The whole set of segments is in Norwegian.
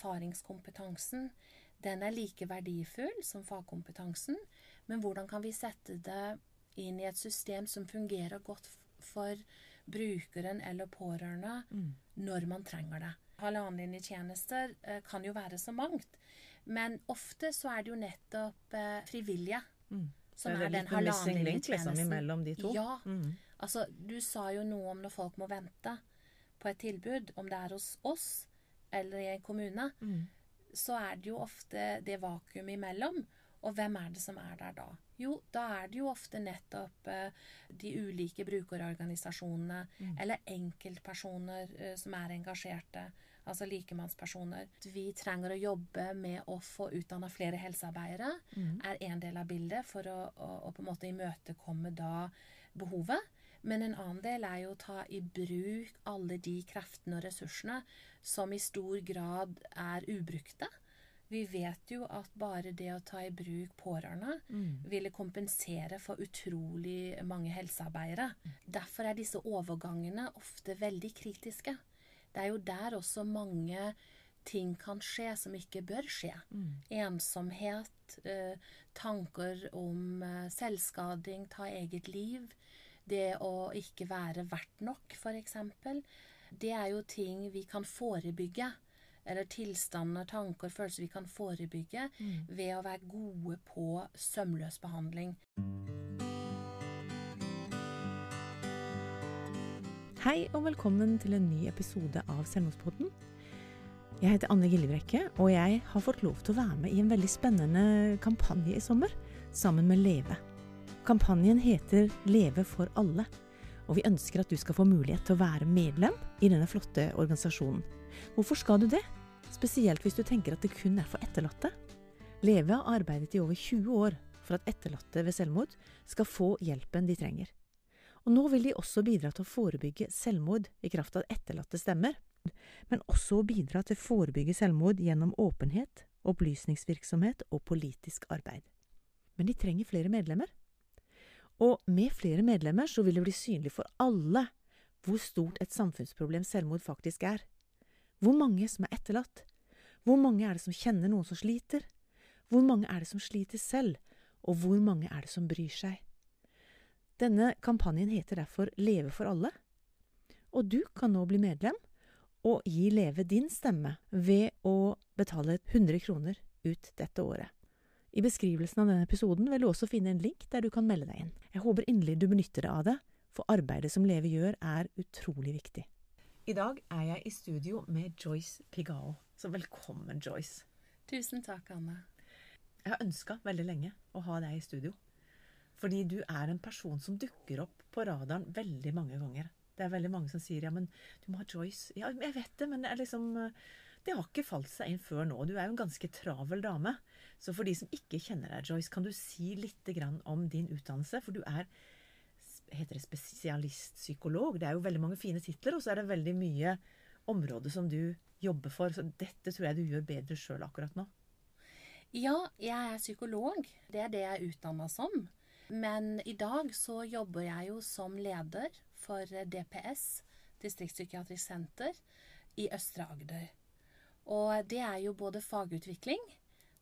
erfaringskompetansen, den er like verdifull som fagkompetansen. Men hvordan kan vi sette det inn i et system som fungerer godt for brukeren eller pårørende Mm. når man trenger det? Halvannenlinjetjenester eh, kan jo være så mangt. Men ofte så er det jo nettopp eh, frivillige Mm. som er, er den missing link, liksom, imellom de to. Ja. Mm. Altså, du sa jo noe om når folk må vente på et tilbud, om det er hos oss eller i en kommune, Mm. så er det jo ofte det vakuumet imellom. Og hvem er det som er der da? Jo, da er det jo ofte nettopp eh, de ulike brukerorganisasjonene Mm. eller enkeltpersoner eh, som er engasjerte, altså likemannspersoner. Vi trenger å jobbe med å få utdanna flere helsearbeidere, Mm. er en del av bildet for å, å, å på en måte imøtekomme da behovet. Men en annen del er jo å ta i bruk alle de kreftene og ressursene som i stor grad er ubrukte. Vi vet jo at bare det å ta i bruk pårørende Mm. ville kompensere for utrolig mange helsearbeidere. Derfor er disse overgangene ofte veldig kritiske. Det er jo der også mange ting kan skje som ikke bør skje. Mm. Ensomhet, eh, tanker om eh, selvskading, ta eget liv. Det å ikke være verdt nok, f.eks. Det er jo ting vi kan forebygge. Eller tilstander, tanker, følelser vi kan forebygge ved å være gode på sømløs behandling. Hei og velkommen til en ny episode av Selvmordspodden. Jeg heter Anne Gillebrekke, og jeg har fått lov til å være med i en veldig spennende kampanje i sommer, sammen med Leve. Kampanjen heter Leve for alle, og vi ønsker at du skal få mulighet til å være medlem i denne flotte organisasjonen. Hvorfor skal du det? Spesielt hvis du tenker at det kun er for etterlatte. Leve har arbeidet i over 20 år for at etterlatte ved selvmord skal få hjelpen de trenger. Og nå vil de også bidra til å forebygge selvmord i kraft av etterlatte stemmer, men også å bidra til å forebygge selvmord gjennom åpenhet, opplysningsvirksomhet og politisk arbeid. Men de trenger flere medlemmer. Og med flere medlemmer så vil det bli synlig for alle hvor stort et samfunnsproblem selvmord faktisk er. Hvor mange som er etterlatt? Hvor mange er det som kjenner noen som sliter? Hvor mange er det som sliter selv? Og hvor mange er det som bryr seg? Denne kampanjen heter derfor Leve for alle, og du kan nå bli medlem og gi Leve din stemme ved å betale 100 kroner ut dette året. I beskrivelsen av denne episoden vil du også finne en link der du kan melde deg inn. Jeg håper inderlig du benytter deg av det, for arbeidet som Leve gjør er utrolig viktig. I dag er jeg i studio med Joyce Pigao, så velkommen, Joyce. Tusen takk, Anne. Jeg har ønska veldig lenge å ha deg i studio. Fordi du er en person som dukker opp på radaren veldig mange ganger. Det er veldig mange som sier ja, men du må ha Joyce. Ja, jeg vet det, men det er liksom Det har ikke falt seg inn før nå. Du er jo en ganske travel dame. Så for de som ikke kjenner deg, Joyce, kan du si litt om din utdannelse? For du er heter det spesialistpsykolog. Det er jo veldig mange fine titler, og så er det veldig mye område som du jobber for. Så dette tror jeg du gjør bedre sjøl akkurat nå. Ja, jeg er psykolog. Det er det jeg er utdanna som. Men i dag så jobber jeg jo som leder for DPS, Distriktspsykiatrisk senter, i Østre Agder. Og det er jo både fagutvikling,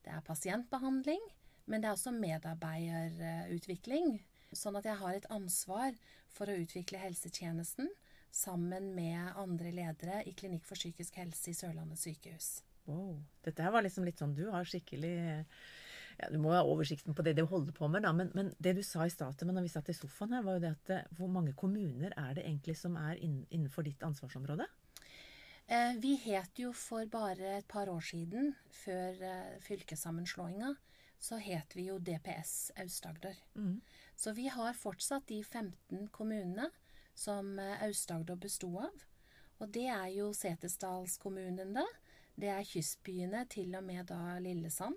det er pasientbehandling, men det er også medarbeiderutvikling. Sånn at jeg har et ansvar for å utvikle helsetjenesten sammen med andre ledere i Klinikk for psykisk helse i Sørlandet sykehus. Wow. Dette her var liksom litt sånn Du har skikkelig ja, Du må ha oversikten på det du holder på med, da. Men, men det du sa i starten når vi satt i sofaen her, var jo det at eh, hvor mange kommuner er det egentlig som er innenfor ditt ansvarsområde? Eh, vi het jo for bare et par år siden, før eh, fylkessammenslåinga, så het vi jo DPS Aust-Agder. Mm. Så vi har fortsatt de 15 kommunene som eh, Aust-Agder besto av. Og det er jo Setesdalskommunene, det er kystbyene, til og med da Lillesand.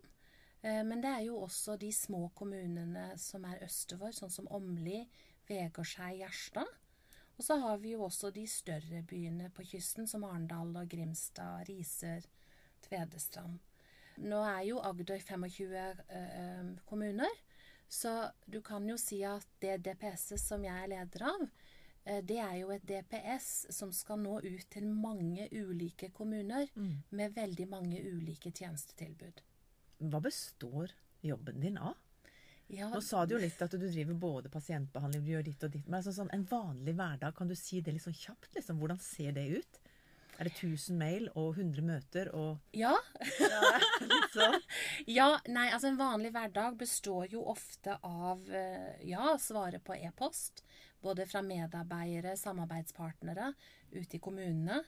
Men det er jo også de små kommunene som er østover, sånn som Åmli, Vegårshei, Gjerstad. Og så har vi jo også de større byene på kysten, som Arendal og Grimstad, Risør, Tvedestrand. Nå er jo Agder 25 eh, kommuner, så du kan jo si at det DPS-et som jeg er leder av, eh, det er jo et DPS som skal nå ut til mange ulike kommuner Mm. med veldig mange ulike tjenestetilbud. Hva består jobben din av? Ja, Nå sa du jo litt at du driver både pasientbehandling, du gjør ditt og ditt. Men altså sånn, en vanlig hverdag, kan du si det litt sånn kjapt? Liksom? Hvordan ser det ut? Er det 1000 mail og 100 møter og ja, litt sånn? ja, nei, altså en vanlig hverdag består jo ofte av eh, ja, svare på e-post. Både fra medarbeidere, samarbeidspartnere ute i kommunene,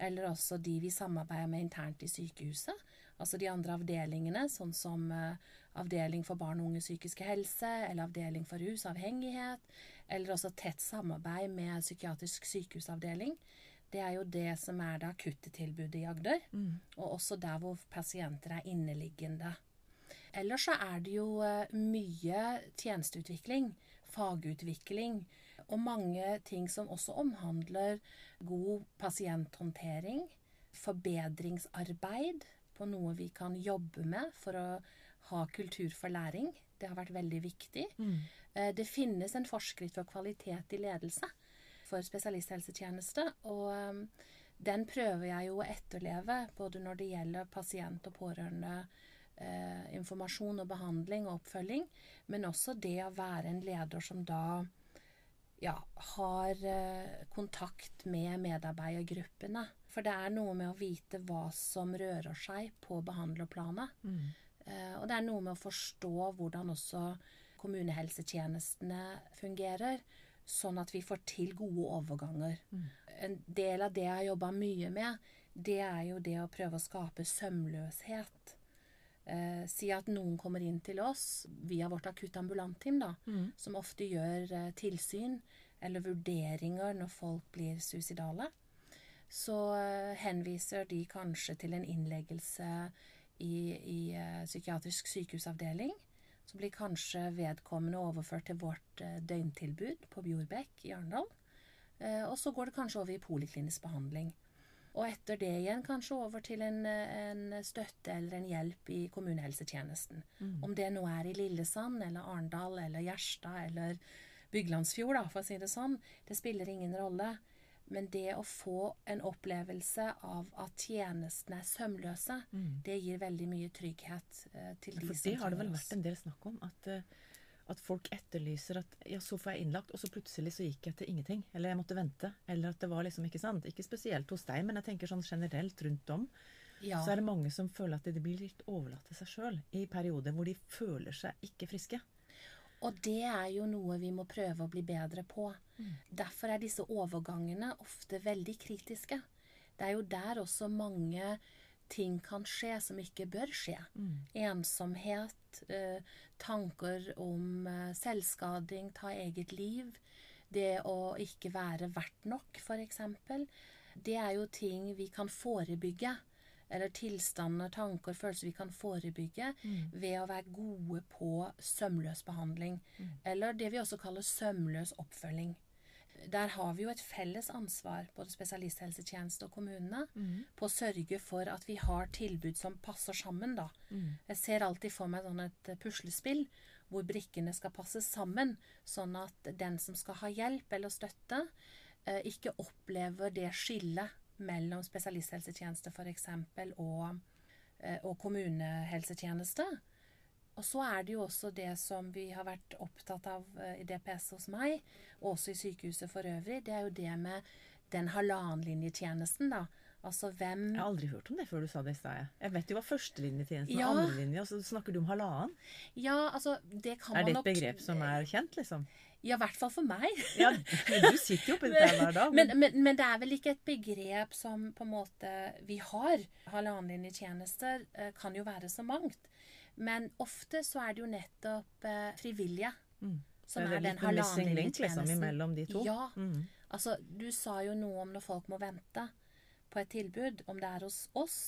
eller også de vi samarbeider med internt i sykehuset. Altså de andre avdelingene, sånn som eh, avdeling for barn og unge psykiske helse, eller avdeling for rusavhengighet, eller også tett samarbeid med psykiatrisk sykehusavdeling. Det er jo det som er det akutte tilbudet i Agder, og også der hvor pasienter er inneliggende. Ellers så er det jo eh, mye tjenesteutvikling, fagutvikling, og mange ting som også omhandler god pasienthåndtering, forbedringsarbeid på noe vi kan jobbe med for å ha kultur for læring. Det har vært veldig viktig. Mm. Det finnes en forskrift for kvalitet i ledelse for spesialisthelsetjeneste, og eh, den prøver jeg jo å etterleve både når det gjelder pasient- og pårørende eh, informasjon og behandling og oppfølging, men også det å være en leder som da ja, har eh, kontakt med medarbeidergruppene. For det er noe med å vite hva som rører seg på behandlerplanet. Eh, og det er noe med å forstå hvordan også kommunehelsetjenestene fungerer, sånn at vi får til gode overganger. En del av det jeg har jobba mye med, det er jo det å prøve å skape sømløshet. Eh, si at noen kommer inn til oss via vårt akutambulantteam, da, som ofte gjør eh, tilsyn eller vurderinger når folk blir suicidale. Så eh, henviser de kanskje til en innleggelse i, i eh, psykiatrisk sykehusavdeling. Så blir kanskje vedkommende overført til vårt eh, døgntilbud på Bjorbekk i Arendal. Og så går det kanskje over i poliklinisk behandling. Og etter det igjen kanskje over til en, en støtte eller en hjelp i kommunehelsetjenesten. Om det nå er i Lillesand eller Arendal eller Gjerstad eller Byglandsfjord, da, for å si det sånn. Det spiller ingen rolle. Men det å få en opplevelse av at tjenestene er sømløse, det gir veldig mye trygghet eh, til de For som det har det vel vært en del snakk om. At, eh, at folk etterlyser at ja, så får jeg innlagt, og så plutselig så gikk jeg til ingenting. Eller jeg måtte vente. Eller at det var liksom ikke sant. Ikke spesielt hos deg, men jeg tenker sånn generelt rundt om. Ja. Så er det mange som føler at de blir litt overlatt til seg sjøl i perioder hvor de føler seg ikke friske. Og det er jo noe vi må prøve å bli bedre på. Derfor er disse overgangene ofte veldig kritiske. Det er jo der også mange ting kan skje som ikke bør skje. Ensomhet, eh, tanker om eh, selvskading, ta eget liv, det å ikke være verdt nok, f.eks. Det er jo ting vi kan forebygge. Eller tilstander, tanker, følelser vi kan forebygge ved å være gode på sømløs behandling. Eller det vi også kaller sømløs oppfølging. Der har vi jo et felles ansvar, både spesialisthelsetjeneste og kommunene, på å sørge for at vi har tilbud som passer sammen, da. Jeg ser alltid for meg sånn et puslespill hvor brikkene skal passe sammen, sånn at den som skal ha hjelp eller støtte, eh, ikke opplever det skillet mellom spesialisthelsetjeneste f.eks. Og, eh, og kommunehelsetjeneste. Og så er det jo også det som vi har vært opptatt av eh, i DPS hos meg, og også i sykehuset for øvrig, det er jo det med den halvannenlinjetjenesten, da. Altså hvem Jeg har aldri hørt om det før du sa det i stad. jeg. Vet jo hva førstelinjetjenesten Ja. og andrelinje, og så snakker du om halvannen. Ja, altså, det kan Er man det et nok begrep som er kjent, liksom? Ja, i hvert fall for meg. Ja, du sitter jo oppi dette hver dag. Men, men, men det er vel ikke et begrep som på en måte vi har. Halvannenlinjetjenester eh, kan jo være så mangt. Men ofte så er det jo nettopp eh, frivillige som Mm. Det er, er den litt en missing link, liksom, imellom de to. Ja. Mm. Altså, du sa jo noe om når folk må vente på et tilbud, om det er hos oss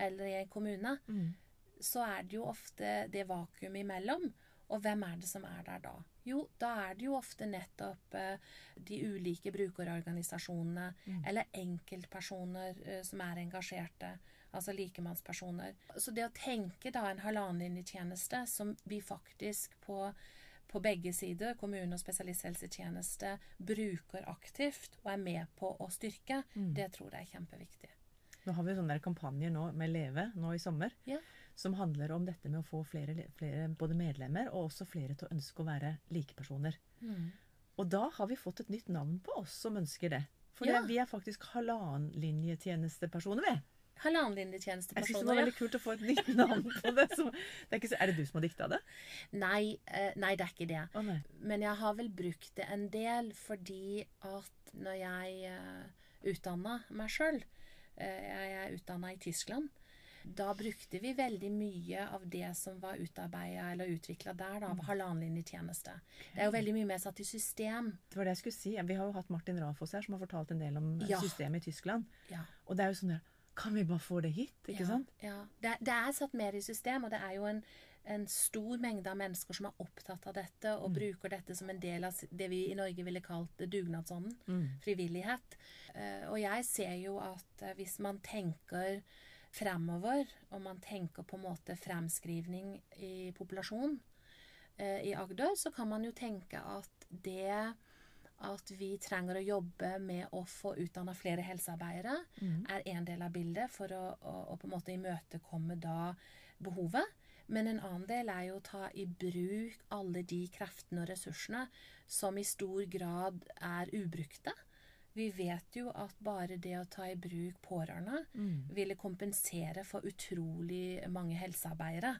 eller i en kommune, Mm. så er det jo ofte det vakuumet imellom. Og hvem er det som er der da? Jo, da er det jo ofte nettopp eh, de ulike brukerorganisasjonene eller enkeltpersoner eh, som er engasjerte. Altså likemannspersoner. Så det å tenke da en halvannenlinjetjeneste som vi faktisk på på begge sider, kommune og spesialisthelsetjeneste, bruker aktivt og er med på å styrke, Mm. det tror jeg er kjempeviktig. Nå har vi sånne kampanjer nå med Leve nå i sommer. Ja. Som handler om dette med å få flere, flere både medlemmer og også flere til å ønske å være likepersoner. Mm. Og da har vi fått et nytt navn på oss som ønsker det. For Ja. vi er faktisk halvannenlinjetjenestepersoner, vi. Jeg synes det var veldig kult å få et nytt navn på det. Så, det er, ikke så, er det du som har dikta det? Nei, eh, nei, det er ikke det. Oh. Men jeg har vel brukt det en del fordi at når jeg uh, utdanna meg sjøl Jeg er utdanna i Tyskland. Da brukte vi veldig mye av det som var utarbeida eller utvikla der, da, av halvannenlinjetjeneste. Det er jo veldig mye mer satt i system. Det var det jeg skulle si. Vi har jo hatt Martin Rafoss her, som har fortalt en del om Ja. systemet i Tyskland. Ja. Og det er jo sånn der Kan vi bare få det hit? Ikke ja, sant? Ja. Det, det er satt mer i system, og det er jo en, en stor mengde av mennesker som er opptatt av dette, og bruker dette som en del av det vi i Norge ville kalt dugnadsånden. Mm. Frivillighet. Eh, og jeg ser jo at eh, hvis man tenker fremover, og man tenker på en måte fremskrivning i populasjon eh, i Agder, så kan man jo tenke at det at vi trenger å jobbe med å få utdanna flere helsearbeidere, er en del av bildet for å, å, å på en måte imøtekomme da behovet. Men en annen del er jo å ta i bruk alle de kreftene og ressursene som i stor grad er ubrukte. Vi vet jo at bare det å ta i bruk pårørende ville kompensere for utrolig mange helsearbeidere.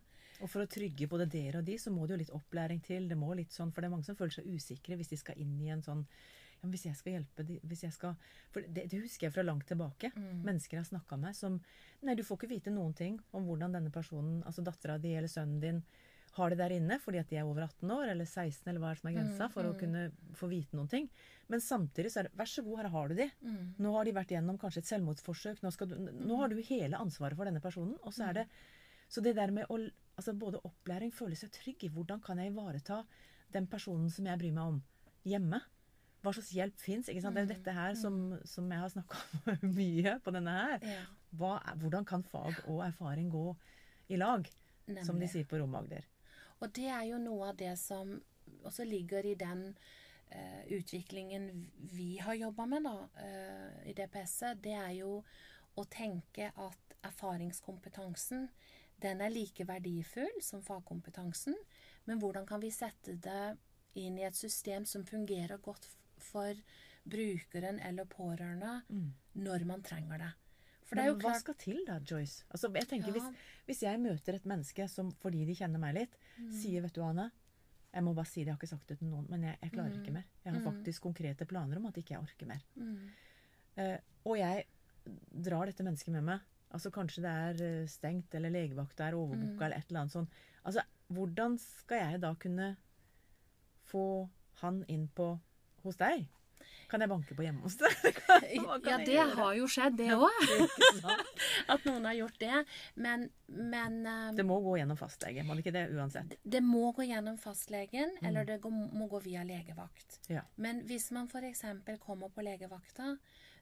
Og for å trygge både dere og de, så må det jo litt opplæring til. Det må litt sånn, For det er mange som føler seg usikre hvis de skal inn i en sånn ja, men Hvis jeg skal hjelpe de, hvis jeg skal, For det, det husker jeg fra langt tilbake. Mennesker har snakka med som Nei, du får ikke vite noen ting om hvordan denne personen, altså dattera di eller sønnen din, har det der inne fordi at de er over 18 år eller 16, eller hva er det som er grensa, for å kunne få vite noen ting. Men samtidig så er det Vær så god, her har du de. Nå har de vært gjennom kanskje et selvmordsforsøk. Nå, skal du, nå har du hele ansvaret for denne personen. Og så er det Så det der med å altså Både opplæring, føle seg trygg i hvordan kan jeg ivareta den personen som jeg bryr meg om, hjemme. Hva slags hjelp fins? Det er jo dette her som, som jeg har snakka om mye på denne her. Ja, Hva hvordan kan fag og erfaring gå i lag, som de sier på Romagder? Og det er jo noe av det som også ligger i den uh, utviklingen vi har jobba med da, uh, i DPS-et. Det er jo å tenke at erfaringskompetansen den er like verdifull som fagkompetansen. Men hvordan kan vi sette det inn i et system som fungerer godt for brukeren eller pårørende når man trenger det? For det er Mm. Men hva skal til da, Joyce? Altså, jeg tenker Ja. hvis, hvis jeg møter et menneske som fordi de kjenner meg litt, Mm. sier 'Vet du, Anne, jeg må bare si det, jeg har ikke sagt det til noen, men jeg, jeg klarer ikke mer. Jeg har faktisk konkrete planer om at ikke jeg orker mer. Mm. Eh, og jeg drar dette mennesket med meg. Altså Kanskje det er eh, stengt, eller legevakta er overbooka, eller et eller annet sånt. Altså, hvordan skal jeg da kunne få han inn på hos deg? Kan jeg banke på hjemme hos deg? Hva Ja, det har jo skjedd, det òg. At noen har gjort det. Men, men eh, Det må gå gjennom fastlege, må det ikke det uansett? det må gå gjennom fastlegen, eller det må gå via legevakt. Ja. Men hvis man f.eks. kommer på legevakta,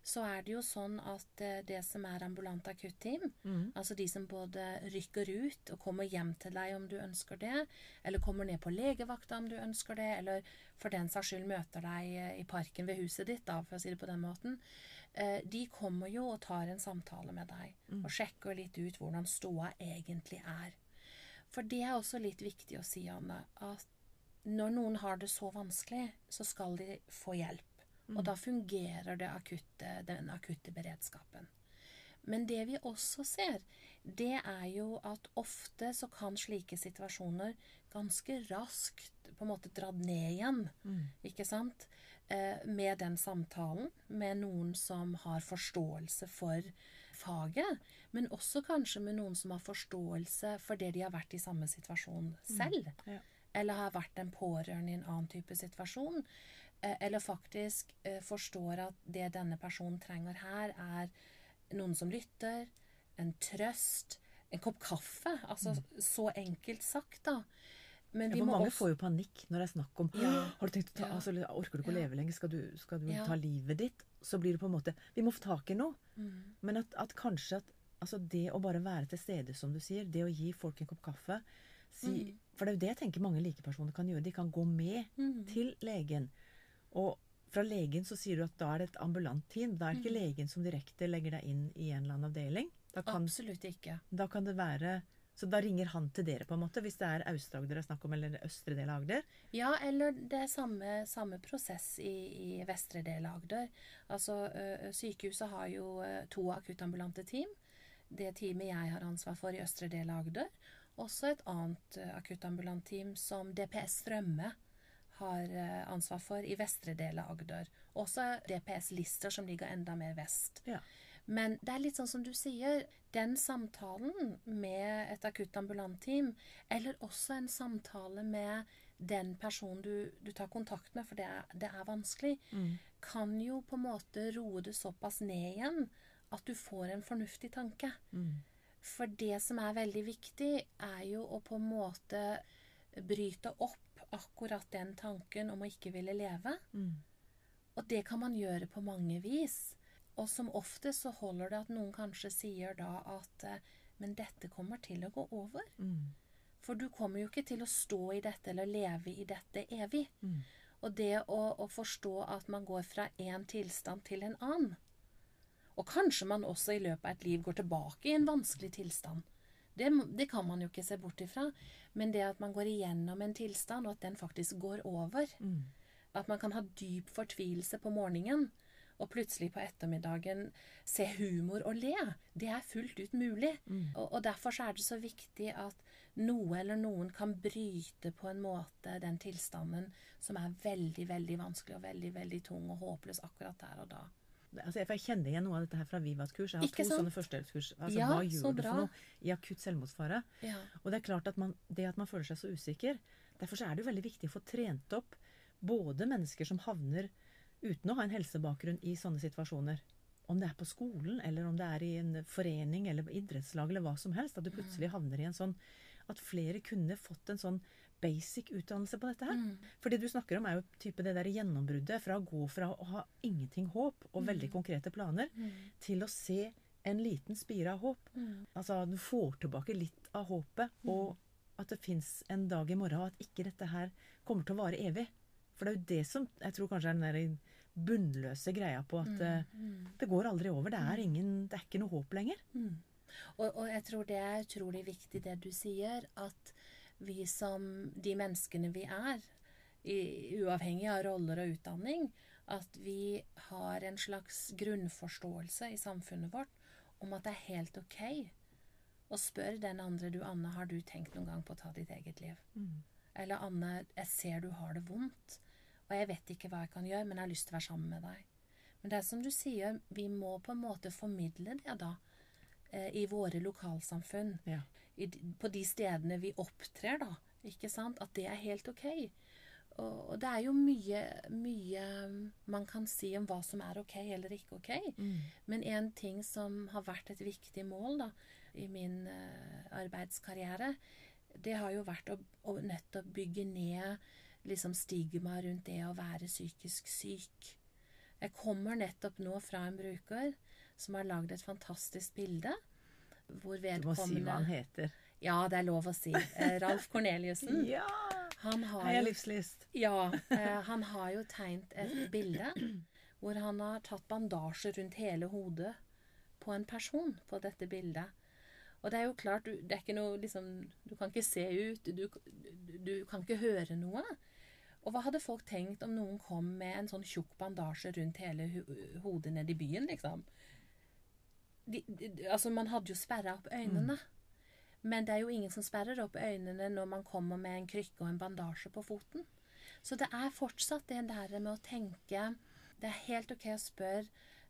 så er det jo sånn at eh, det som er ambulant akutteam, Mm. altså de som både rykker ut og kommer hjem til deg om du ønsker det, eller kommer ned på legevakta om du ønsker det, eller for den saks skyld møter deg eh, i parken ved huset ditt, da, for å si det på den måten, eh, de kommer jo og tar en samtale med deg og sjekker litt ut hvordan ståa egentlig er. For det er også litt viktig å si, Anne, at når noen har det så vanskelig, så skal de få hjelp. Og da fungerer det akutte, den akutte beredskapen. Men det vi også ser, det er jo at ofte så kan slike situasjoner ganske raskt på en måte dra ned igjen. Ikke sant? Eh, med den samtalen med noen som har forståelse for faget, men også kanskje med noen som har forståelse for det de har vært i samme situasjon selv. Ja. Eller har vært en pårørende i en annen type situasjon. Eh, Eller faktisk eh, forstår at det denne personen trenger her, er noen som lytter, en trøst, en kopp kaffe. Altså så enkelt sagt, da. Men Ja, mange også får jo panikk når det er snakk om Ja. Har du tenkt å ta, altså, Orker du ikke å leve lenger? Skal du, skal du Ja. ta livet ditt? Så blir det på en måte Vi må få tak i noe. Mm. Men at, at kanskje at altså det å bare være til stede, som du sier, det å gi folk en kopp kaffe, Si, Mm. For det er jo det jeg tenker mange likepersoner kan gjøre. De kan gå med Mm. til legen. Og fra legen så sier du at da er det et ambulant team. Da er det ikke Mm. legen som direkte legger deg inn i en eller annen avdeling. Kan, Absolutt ikke. da kan det være Så da ringer han til dere, på en måte, hvis det er Aust-Agder det er snakk om, eller østre del av Agder. Ja, eller det er samme, samme prosess i, i vestre del av Agder. Altså, sykehuset har jo to akuttambulante team. Det teamet jeg har ansvar for i østre del av Agder. Også et annet akuttambulant team som DPS Strømme har ansvar for i vestre del av Agder. Også DPS Lister, som ligger enda mer vest. Ja. Men det er litt sånn som du sier, den samtalen med et akuttambulant team, eller også en samtale med den personen du, du tar kontakt med, for det er, det er vanskelig, kan jo på en måte roe det såpass ned igjen at du får en fornuftig tanke. For det som er veldig viktig, er jo å på en måte bryte opp akkurat den tanken om å ikke ville leve. Og det kan man gjøre på mange vis. Og som ofte så holder det at noen kanskje sier da at eh, Men dette kommer til å gå over. For du kommer jo ikke til å stå i dette eller leve i dette evig. Og det å, å forstå at man går fra én tilstand til en annen Og kanskje man også i løpet av et liv går tilbake i en vanskelig tilstand. Det, det kan man jo ikke se bort ifra. Men det at man går igjennom en tilstand, og at den faktisk går over At man kan ha dyp fortvilelse på morgenen, og plutselig på ettermiddagen se humor og le. Det er fullt ut mulig. Og, og derfor så er det så viktig at noe eller noen kan bryte på en måte den tilstanden som er veldig, veldig vanskelig og veldig, veldig tung og håpløs akkurat der og da. Altså, for jeg kjenner igjen noe av dette her fra Vivas kurs. Jeg har Ikke to sant? sånne førstehjelpskurs. Altså, Ja, hva gjør du for noe i akutt selvmordsfare? Ja. Og det er klart at man, det at man føler seg så usikker Derfor så er det jo veldig viktig å få trent opp både mennesker som havner uten å ha en helsebakgrunn i sånne situasjoner. Om det er på skolen, eller om det er i en forening eller idrettslag eller hva som helst. At du plutselig havner i en sånn At flere kunne fått en sånn basic utdannelse på dette her. For det du snakker om, er jo type det der gjennombruddet fra å gå fra å ha ingenting håp og veldig konkrete planer, til å se en liten spire av håp. Altså du får tilbake litt av håpet, og at det fins en dag i morgen, og at ikke dette her kommer til å vare evig. For det er jo det som jeg tror kanskje er den der bunnløse greia på at eh, det går aldri over. Det er, ingen, det er ikke noe håp lenger. Og, og jeg tror det er utrolig viktig det du sier, at vi som de menneskene vi er, i, uavhengig av roller og utdanning, at vi har en slags grunnforståelse i samfunnet vårt om at det er helt ok å spørre den andre du, Anne, har du tenkt noen gang på å ta ditt eget liv? Eller Anne, jeg ser du har det vondt, og jeg vet ikke hva jeg kan gjøre, men jeg har lyst til å være sammen med deg. Men det er som du sier, vi må på en måte formidle det da, i våre lokalsamfunn. Ja. I, på de stedene vi opptrer, da. Ikke sant? At det er helt ok. Og, og det er jo mye, mye man kan si om hva som er ok eller ikke ok. Men en ting som har vært et viktig mål da, i min eh, arbeidskarriere, det har jo vært å, å nettopp bygge ned liksom stigma rundt det å være psykisk syk. Jeg kommer nettopp nå fra en bruker som har lagd et fantastisk bilde. Hvor Du må si hva han heter. Ja, det er lov å si. Eh, Ralf Korneliussen. Ja! Han har Heia livslyst. ja, eh, han har jo tegnet et bilde hvor han har tatt bandasje rundt hele hodet på en person på dette bildet. Og det er jo klart, du, det er ikke noe liksom Du kan ikke se ut, du, du, du kan ikke høre noe. Og hva hadde folk tenkt om noen kom med en sånn tjukk bandasje rundt hele hodet nede i byen, liksom? De, de, altså, man hadde jo sperra opp øynene. Men det er jo ingen som sperrer opp øynene når man kommer med en krykke og en bandasje på foten. Så det er fortsatt det der med å tenke Det er helt ok å spørre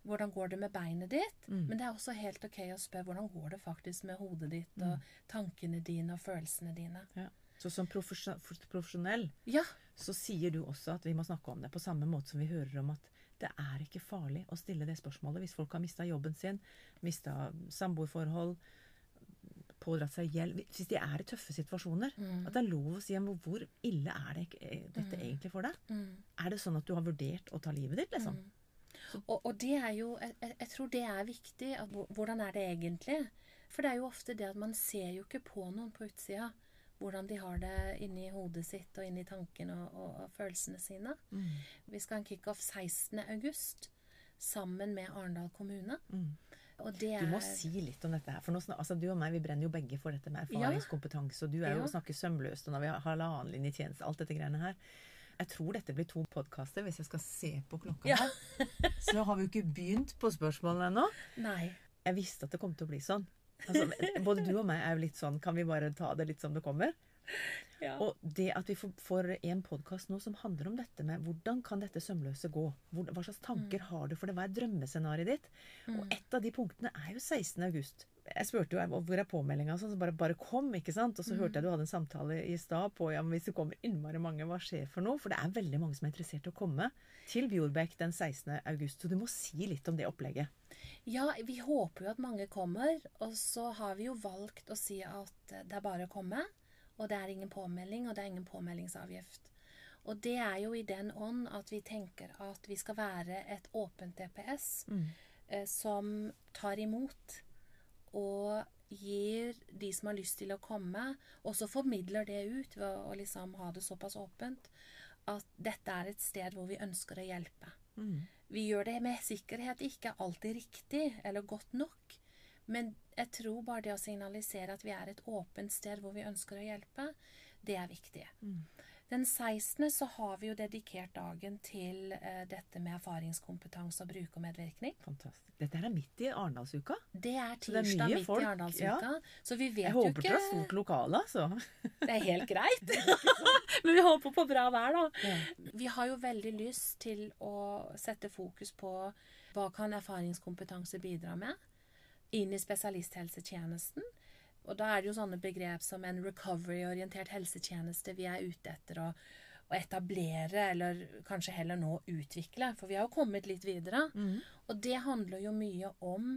hvordan går det med beinet ditt, men det er også helt ok å spørre hvordan går det faktisk med hodet ditt og tankene dine og følelsene dine. Ja. Så som profesjonell Ja. så sier du også at vi må snakke om det på samme måte som vi hører om at det er ikke farlig å stille det spørsmålet hvis folk har mista jobben sin, mista samboerforhold, pådratt seg gjeld Hvis de er i tøffe situasjoner. At det er lov å si hvor ille er det, dette dette egentlig for deg? Er det sånn at du har vurdert å ta livet ditt, liksom? Og, og det er jo jeg- jeg tror det er viktig. At, hvordan er det egentlig? For det er jo ofte det at man ser jo ikke på noen på utsida hvordan de har det inni hodet sitt og inni tankene og, og, og følelsene sine. Mm. Vi skal ha en kickoff 16. august sammen med Arendal kommune. Mm. Og det er Du må si litt om dette her. For nå, altså, du og meg vi brenner jo begge for dette med erfaringskompetanse. Og du er jo Ja. snakker sømløst, og når vi har halvannen linje tjeneste, alt dette greiene her. Jeg tror dette blir to podkaster, hvis jeg skal se på klokka Ja. her. Så har vi jo ikke begynt på spørsmålene ennå. Jeg visste at det kom til å bli sånn. Altså, både du og meg er jo litt sånn Kan vi bare ta det litt som det kommer? Ja. Og det at vi får, en podkast nå som handler om dette med hvordan kan dette sømløse gå? Hva slags tanker har du for det? Hva er drømmescenarioet ditt? Og et av de punktene er jo 16. august. Jeg spurte jo hvor er påmeldinga, sånn, så bare, bare kom, ikke sant? Og så hørte jeg du hadde en samtale i stad på ja, men hvis det kommer innmari mange, hva skjer for noe? For det er veldig mange som er interessert i å komme til Bjorbekk den 16. august. Så du må si litt om det opplegget. Ja, vi håper jo at mange kommer. Og så har vi jo valgt å si at det er bare å komme. Og det er ingen påmelding, og det er ingen påmeldingsavgift. Og det er jo i den ånd at vi tenker at vi skal være et åpent DPS eh, som tar imot og gir de som har lyst til å komme, og så formidler det ut ved å liksom ha det såpass åpent, at dette er et sted hvor vi ønsker å hjelpe. Vi gjør det med sikkerhet. Ikke alltid riktig eller godt nok, men jeg tror bare det å signalisere at vi er et åpent sted hvor vi ønsker å hjelpe, det er viktig. Den 16. så har vi jo dedikert dagen til eh, dette med erfaringskompetanse og brukermedvirkning. Fantastisk. Dette er midt i Arendalsuka. Det er Så det er tirsdag midt folk, i Arendalsuka. Så vi vet Jeg håper ikke dere har stort lokale, altså. Det er helt greit. Men vi håper på bra vær, da. Ja. Vi har jo veldig lyst til å sette fokus på hva kan erfaringskompetanse bidra med inn i spesialisthelsetjenesten. Og da er det jo sånne begrep som en recovery-orientert helsetjeneste vi er ute etter å, å etablere, eller kanskje heller nå utvikle. For vi har jo kommet litt videre. Og det handler jo mye om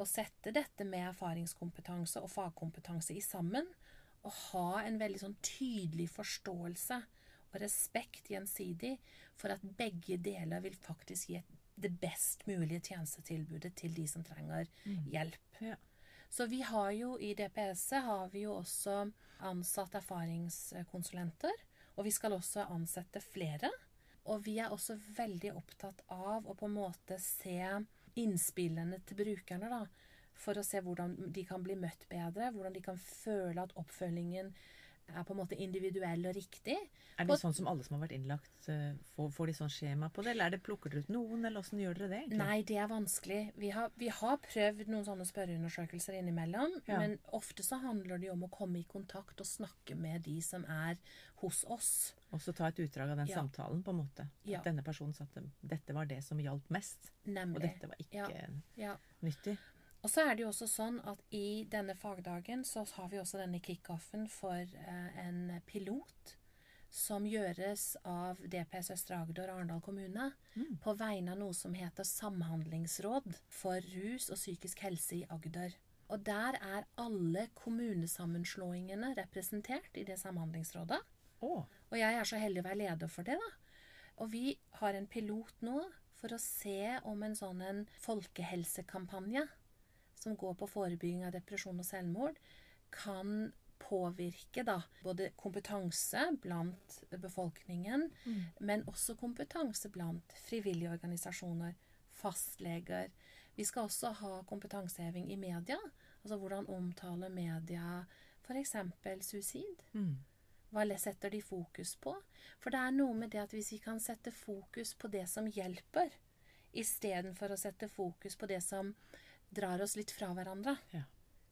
å sette dette med erfaringskompetanse og fagkompetanse i sammen. Og ha en veldig sånn tydelig forståelse og respekt gjensidig for at begge deler vil faktisk gi det best mulige tjenestetilbudet til de som trenger hjelp. Ja. Så vi har jo i DPS-et har vi jo også ansatt erfaringskonsulenter. Og vi skal også ansette flere. Og vi er også veldig opptatt av å på en måte se innspillene til brukerne, da. For å se hvordan de kan bli møtt bedre, hvordan de kan føle at oppfølgingen er på en måte individuell og riktig. Er det sånn som alle som har vært innlagt, får, får de sånn skjema på det? Eller er det plukker dere ut noen, eller åssen gjør dere det? egentlig? Nei, det er vanskelig. Vi har, vi har prøvd noen sånne spørreundersøkelser innimellom. Ja. Men ofte så handler det jo om å komme i kontakt og snakke med de som er hos oss. Og så ta et utdrag av den Ja. samtalen, på en måte. Ja. At denne personen sa at dette var det som hjalp mest, og dette var ikke Ja. Ja. nyttig. Og så er det jo også sånn at i denne fagdagen så har vi også denne kickoffen for eh, en pilot som gjøres av DPS Østre Agder og Arendal kommune på vegne av noe som heter Samhandlingsråd for rus og psykisk helse i Agder. Og der er alle kommunesammenslåingene representert i det samhandlingsrådet. Oh. Og jeg er så heldig å være leder for det, da. Og vi har en pilot nå for å se om en sånn en folkehelsekampanje som går på forebygging av depresjon og selvmord, kan påvirke da både kompetanse blant befolkningen, men også kompetanse blant frivillige organisasjoner, fastleger. Vi skal også ha kompetanseheving i media. Altså hvordan omtaler media f.eks. suicid. mm. Hva setter de fokus på? For det er noe med det at hvis vi kan sette fokus på det som hjelper, istedenfor å sette fokus på det som drar oss litt fra hverandre, Ja.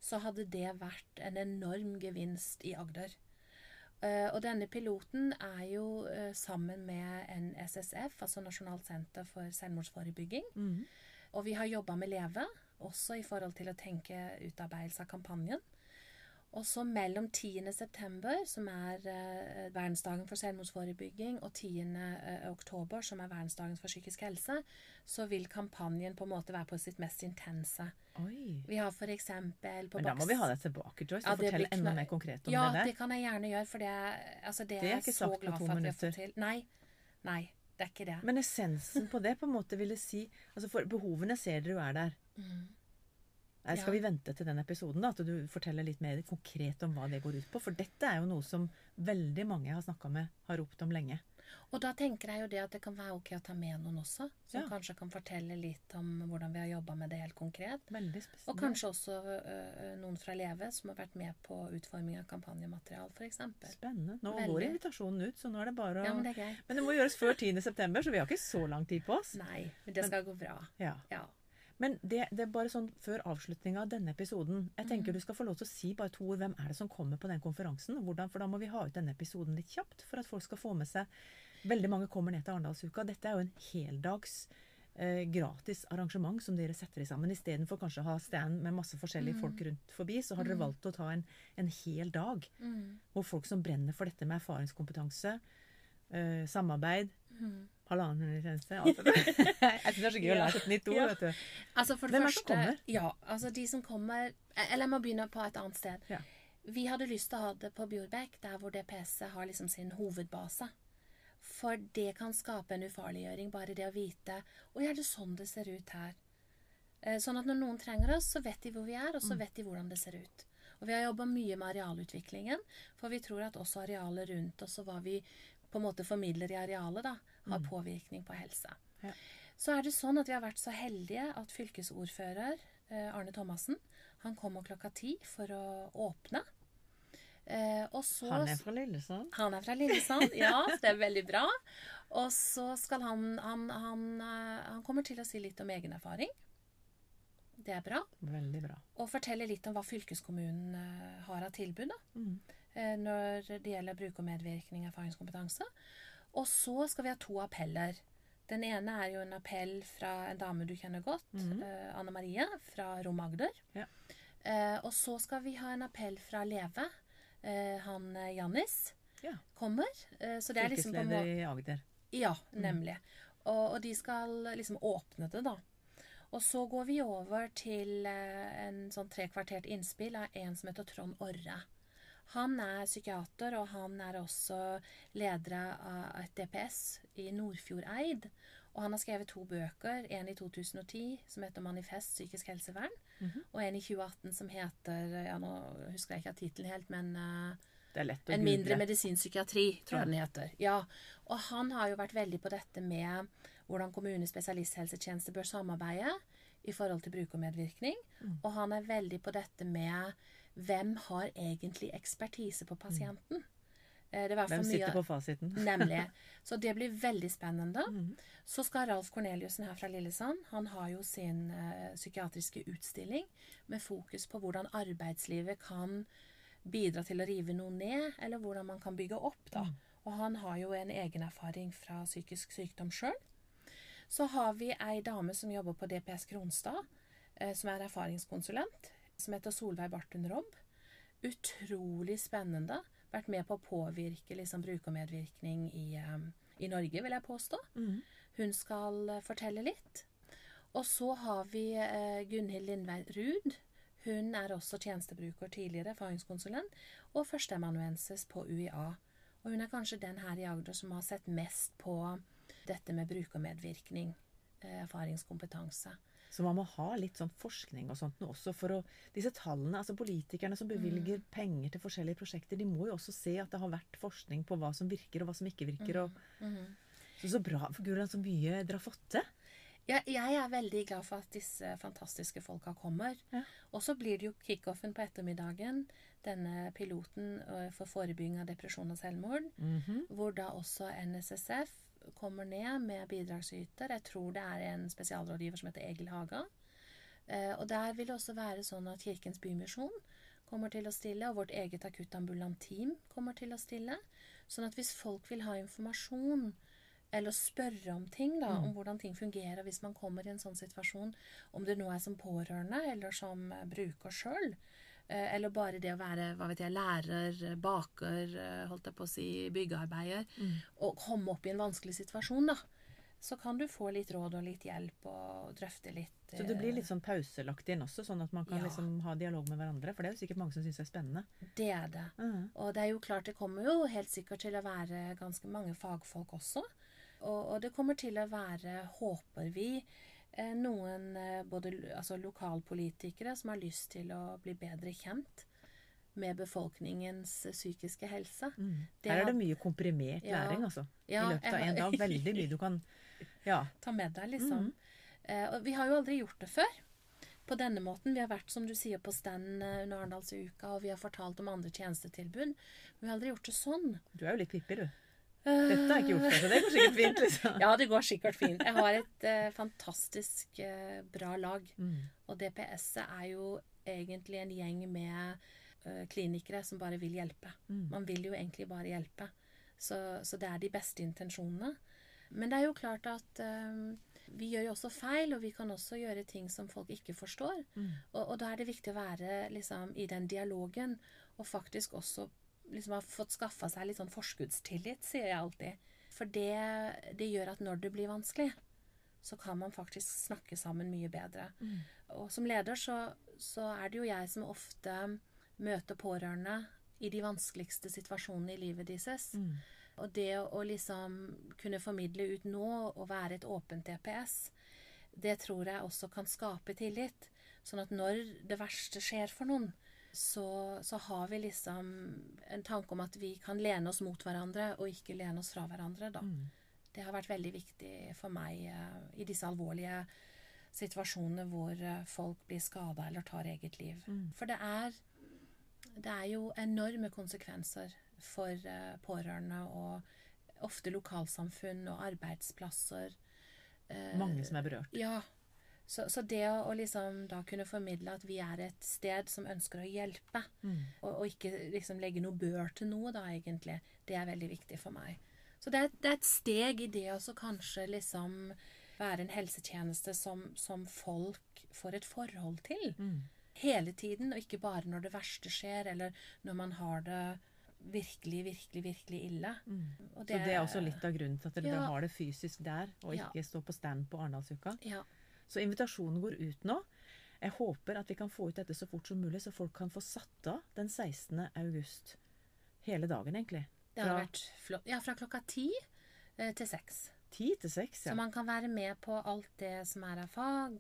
så hadde det vært en enorm gevinst i Agder. Eh, og denne piloten er jo eh, sammen med NSSF, altså Nasjonalt senter for selvmordsforebygging. Mm. Og vi har jobba med Leve, også i forhold til å tenke utarbeidelse av kampanjen. Og så mellom 10. september, som er eh, verdensdagen for selvmordsforebygging, og 10. eh, oktober, som er verdensdagen for psykisk helse, så vil kampanjen på en måte være på sitt mest intense. Oi. Vi har for eksempel på Men da må vi ha deg tilbake, Joyce, Ja, og det fortelle blir enda mer konkret om Ja, det det kan jeg gjerne gjøre, for det, altså det, Det er er ikke jeg så sagt på glad to for at vi har fått til. Nei. Nei, det er ikke det. Men essensen på det på en måte ville si altså For behovene ser dere jo er der. Nei, skal Ja. vi vente til den episoden, da, at du forteller litt mer konkret om hva det går ut på? For dette er jo noe som veldig mange jeg har snakka med, har ropt om lenge. Og da tenker jeg jo det at det kan være ok å ta med noen også, som Ja. kanskje kan fortelle litt om hvordan vi har jobba med det helt konkret. Veldig spesielt. Og kanskje også ø, noen fra Leve som har vært med på utforming av kampanjemateriale, f.eks. Spennende. Nå Veldig. går invitasjonen ut, så nå er det bare å Ja, men det er. Men det må gjøres før 10. september, så vi har ikke så lang tid på oss. Nei, men det skal gå bra. Ja. Ja. Men det, det er bare sånn før avslutninga av denne episoden Jeg tenker du skal få lov til å si bare to ord. Hvem er det som kommer på den konferansen? Hvordan, for da må vi ha ut denne episoden litt kjapt for at folk skal få med seg Veldig mange kommer ned til Arendalsuka. Dette er jo en heldags eh, gratis arrangement som dere setter i sammen. Istedenfor kanskje å ha stand med masse forskjellige folk rundt forbi, så har dere valgt å ta en, en hel dag Mm. hvor folk som brenner for dette med erfaringskompetanse, eh, samarbeid Mm. Halvannen tjeneste. Altså. Jeg syns det er så gøy å lære et nytt ord. Vet du. Altså for det Hvem er det som kommer? Ja, altså de som kommer Eller jeg må begynne på et annet sted. Ja. Vi hadde lyst til å ha det på Bjorbekk, der hvor DPS har liksom sin hovedbase. For det kan skape en ufarliggjøring, bare det å vite Å er det sånn det ser ut her? Eh, Sånn at når noen trenger oss, så vet de hvor vi er, og så vet de hvordan det ser ut. Og vi har jobba mye med arealutviklingen, for vi tror at også arealet rundt oss og hva vi på en måte formidler i arealet, da, har påvirkning på helse. Ja. Så er det sånn at vi har vært så heldige at fylkesordfører eh, Arne Thomassen han kommer klokka ti for å åpne. Eh, så Han er fra Lillesand. han er fra Lillesand, ja, det er veldig bra. Og så skal han han, han eh, han kommer til å si litt om egen erfaring. Det er bra. Veldig bra. Og fortelle litt om hva fylkeskommunen eh, har av tilbud da, Mm. eh, når det gjelder bruk og medvirkning og erfaringskompetanse. Og så skal vi ha to appeller. Den ene er jo en appell fra en dame du kjenner godt, Mhm. eh, Anne Marie fra Rom Agder. Ja. Eh, og så skal vi ha en appell fra Leve. Eh, han Jannis Ja. kommer. Så det er liksom på i Agder. ja, nemlig. Og, og de skal liksom åpne det, da. Og så går vi over til en sånn trekvartert innspill av en som heter Trond Orre. Han er psykiater, og han er også leder av et DPS i Nordfjordeid. Og han har skrevet to bøker. En i 2010 som heter 'Manifest psykisk helsevern', Mhm. og en i 2018 som heter ja, Nå husker jeg ikke tittelen helt, men uh, en google. mindre medisinpsykiatri, tror Ja. den heter. Ja. Og han har jo vært veldig på dette med hvordan kommune spesialisthelsetjeneste bør samarbeide i forhold til brukermedvirkning. Mm. Og han er veldig på dette med hvem har egentlig ekspertise på pasienten. Eh, Det er i Hvem sitter på fasiten? Nemlig. Så det blir veldig spennende. Mm. Så skal Ralf Korneliussen her fra Lillesand Han har jo sin uh, psykiatriske utstilling med fokus på hvordan arbeidslivet kan bidra til å rive noe ned, eller hvordan man kan bygge opp. da. Og han har jo en egen erfaring fra psykisk sykdom sjøl. Så har vi ei dame som jobber på DPS Kronstad, eh, som er erfaringskonsulent, som heter Solveig Bartun Robb. Utrolig spennende. Vært med på å påvirke liksom, brukermedvirkning i, eh, i Norge, vil jeg påstå. Mm. Hun skal eh, fortelle litt. Og så har vi eh, Gunhild Lindvei Ruud. Hun er også tjenestebruker tidligere, erfaringskonsulent, og førsteamanuensis på UiA. Og hun er kanskje den her i Agder som har sett mest på dette med brukermedvirkning, eh, erfaringskompetanse. Så man må ha litt sånn forskning og sånt nå også for å Disse tallene, altså politikerne som bevilger Mm. penger til forskjellige prosjekter, de må jo også se at det har vært forskning på hva som virker og hva som ikke virker. Og, mm. så så bra for Gudrun, så mye dere har fått til. Jeg, jeg er veldig glad for at disse fantastiske folka kommer. Ja. Og så blir det jo kickoffen på ettermiddagen, denne piloten eh, for forebygging av depresjon og selvmord, Mhm. hvor da også NSSF kommer ned med bidragsyter. Jeg tror det er en spesialrådgiver som heter Egil Haga. Eh, og der vil det også være sånn at Kirkens Bymisjon kommer til å stille, og vårt eget akuttambulant team kommer til å stille. Sånn at hvis folk vil ha informasjon eller spørre om ting, da, om hvordan ting fungerer hvis man kommer i en sånn situasjon, om det nå er som pårørende eller som bruker sjøl, eller bare det å være hva vet jeg, lærer, baker, eh, holdt jeg på å si, byggearbeider, og komme opp i en vanskelig situasjon, da, så kan du få litt råd og litt hjelp og drøfte litt. Så det blir litt sånn pauselagt inn også, sånn at man kan Ja. liksom ha dialog med hverandre. For det er jo sikkert mange som syns det er spennende. eh, Det er det. Mhm. Og det er jo klart det kommer jo helt sikkert til å være ganske mange fagfolk også. Og, og det kommer til å være, håper vi, eh, noen eh, både altså lokalpolitikere som har lyst til å bli bedre kjent med befolkningens eh, psykiske helse. Det Her er det mye komprimert Ja. læring, altså. Ja, I løpet av en dag. Veldig mye du kan Ja. ta med deg, liksom. Mm. Eh, og vi har jo aldri gjort det før. På denne måten. Vi har vært, som du sier, på stand eh, under Arendalsuka, og vi har fortalt om andre tjenestetilbud. Men vi har aldri gjort det sånn. Du er jo litt Pippi, du. Dette jeg ikke gjort før, så det går sikkert fint, liksom. Ja, det går sikkert fint. Jeg har et uh, fantastisk uh, bra lag. Mm. Og DPS-et er jo egentlig en gjeng med uh, klinikere som bare vil hjelpe. Mm. Man vil jo egentlig bare hjelpe. Så, så det er de beste intensjonene. Men det er jo klart at vi gjør jo også feil, og vi kan også gjøre ting som folk ikke forstår. Mm. Og, og da er det viktig å være liksom, i den dialogen, og faktisk også liksom, har fått skaffa seg litt sånn forskuddstillit, sier jeg alltid. For det, det gjør at når det blir vanskelig, så kan man faktisk snakke sammen mye bedre. Mm. Og som leder så, så er det jo jeg som ofte møter pårørende i de vanskeligste situasjonene i livet deres. Mm. Og det å, liksom kunne formidle ut nå og være et åpent DPS, det tror jeg også kan skape tillit. Sånn at når det verste skjer for noen, så, så har vi liksom en tanke om at vi kan lene oss mot hverandre, og ikke lene oss fra hverandre, da. Mm. Det har vært veldig viktig for meg uh, i disse alvorlige situasjonene hvor uh, folk blir skada eller tar eget liv. Mm. For det er, det er jo enorme konsekvenser for uh, pårørende og ofte lokalsamfunn og arbeidsplasser. Mange som er berørt. Ja. Så, så det å, å liksom da kunne formidle at vi er et sted som ønsker å hjelpe, Mm. og, og ikke liksom legge noe bør til noe, da egentlig, det er veldig viktig for meg. Så det er, det er et steg i det å kanskje liksom være en helsetjeneste som, som folk får et forhold til Mm. hele tiden, og ikke bare når det verste skjer, eller når man har det virkelig, virkelig, virkelig ille. Mm. Og Så det er også litt av grunnen til at dere Ja. har det fysisk der, og Ja. ikke stå på stand på Arendalsuka. Ja. Så invitasjonen går ut nå. Jeg håper at vi kan få ut dette så fort som mulig, så folk kan få satt av den 16. august. Hele dagen, egentlig. Det har vært flott. Ja, fra klokka ti eh, til seks. ti til seks. ja. Så man kan være med på alt det som er av fag.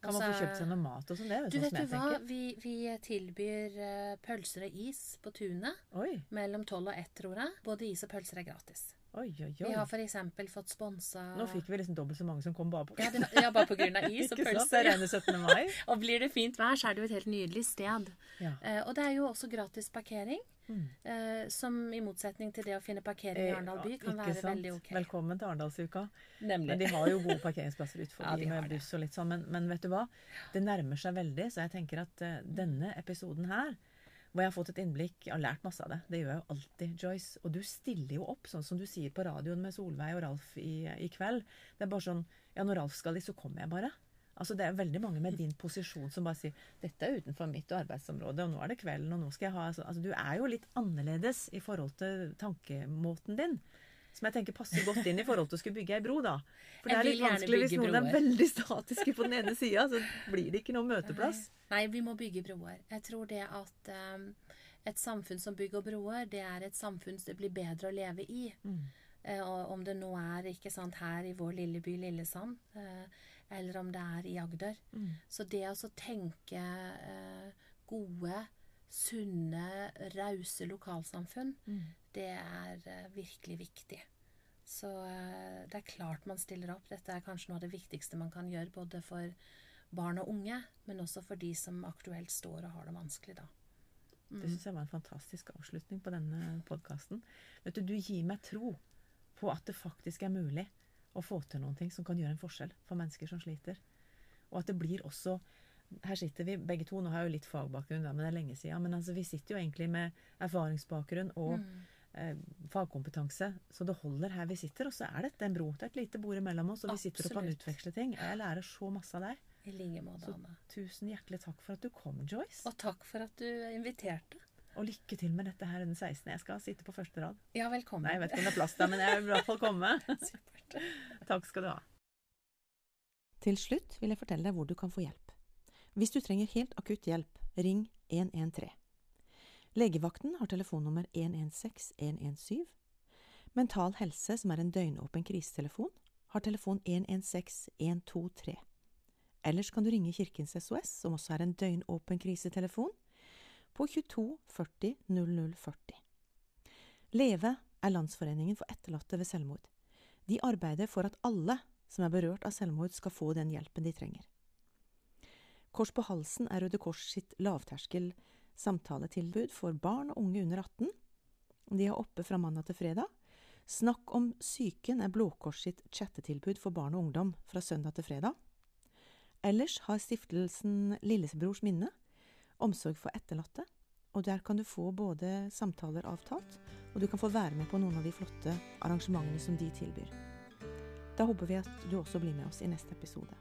Kan man få kjøpt seg noe mat og sånn? Det Du jo vet sånn du hva, vi, vi tilbyr eh, pølser og is på tunet Oi, mellom tolv og ett, tror jeg. Både is og pølser er gratis. Oi, oi. Vi oi. har f.eks. fått sponsa Nå fikk vi liksom dobbelt så mange som kom bare på ja, det, ja, bare av is og pølser. er 17. mai. Og blir det fint vær, så er det jo et helt nydelig sted. Ja. Eh, og det er jo også gratis parkering. Mm. Eh, som i motsetning til det å finne parkering i Arendal by kan Eh, være sant? veldig ok. Velkommen til Arendalsuka. Nemlig. Men de har jo gode parkeringsplasser ut Ja, med buss og litt sånn. Men, men vet du hva? Det nærmer seg veldig, så jeg tenker at uh, denne episoden her, hvor jeg har fått et innblikk, jeg har lært masse av det. Det gjør jeg jo alltid, Joyce. Og du stiller jo opp, sånn som du sier på radioen med Solveig og Ralf i, i kveld. Det er bare sånn Ja, når Ralf skal dit, så kommer jeg bare. Altså Det er veldig mange med din posisjon som bare sier 'Dette er utenfor mitt arbeidsområde, og nå er det kvelden, og nå skal jeg ha altså, altså, Du er jo litt annerledes i forhold til tankemåten din. Som jeg tenker passer godt inn i forhold til å skulle bygge ei bro, da. For det er litt vanskelig hvis noen noen er veldig statiske på den ene sida, så blir det ikke noen møteplass. Nei, vi må bygge broer. Jeg tror det at um, et samfunn som bygger broer, det er et samfunn det blir bedre å leve i. Mm. Uh, og om det nå er ikke sant, her i vår lille by Lillesand, uh, eller om det er i Agder. Mm. Så det å så tenke uh, gode, sunne, rause lokalsamfunn, Mm. det er eh, virkelig viktig. Så eh, det er klart man stiller opp. Dette er kanskje noe av det viktigste man kan gjøre, både for barn og unge, men også for de som aktuelt står og har det vanskelig, da. Det syns jeg var en fantastisk avslutning på denne podkasten. Du, du gir meg tro på at det faktisk er mulig å få til noen ting som kan gjøre en forskjell for mennesker som sliter. Og at det blir også Her sitter vi begge to, nå har jeg jo litt fagbakgrunn, da, men det er lenge siden. Men altså, vi sitter jo egentlig med erfaringsbakgrunn og Mm. eh, fagkompetanse. Så det holder her vi sitter, og så er dette en bro. Det er et lite bord imellom oss, og vi sitter og kan utveksle ting. Jeg lærer så masse av deg. I like måte, Så- Anne. Tusen hjertelig takk for at du kom, Joyce. Og takk for at du inviterte. Og lykke til med dette her den 16. Jeg skal sitte på første rad. Ja, velkommen. Nei, jeg vet ikke om det er plass der, men jeg vil i hvert fall komme. Supert. Takk skal du ha. Til slutt vil jeg fortelle deg hvor du kan få hjelp. Hvis du trenger helt akutt hjelp, ring 113. Legevakten har telefonnummer 116 117. Mental Helse, som er en døgnåpen krisetelefon, har telefon 116 123. Ellers kan du ringe Kirkens SOS, som også er en døgnåpen krisetelefon, på 22 40 00 40. Leve er Landsforeningen for etterlatte ved selvmord. De arbeider for at alle som er berørt av selvmord, skal få den hjelpen de trenger. Kors på halsen er Røde Kors sitt lavterskel samtaletilbud for barn og unge under 18. De er oppe fra mandag til fredag. Snakk om psyken er Blå Kors sitt chattetilbud for barn og ungdom fra søndag til fredag. Ellers har stiftelsen Lillebrors minne omsorg for etterlatte, og der kan du få både samtaler avtalt, og du kan få være med på noen av de flotte arrangementene som de tilbyr. Da håper vi at du også blir med oss i neste episode.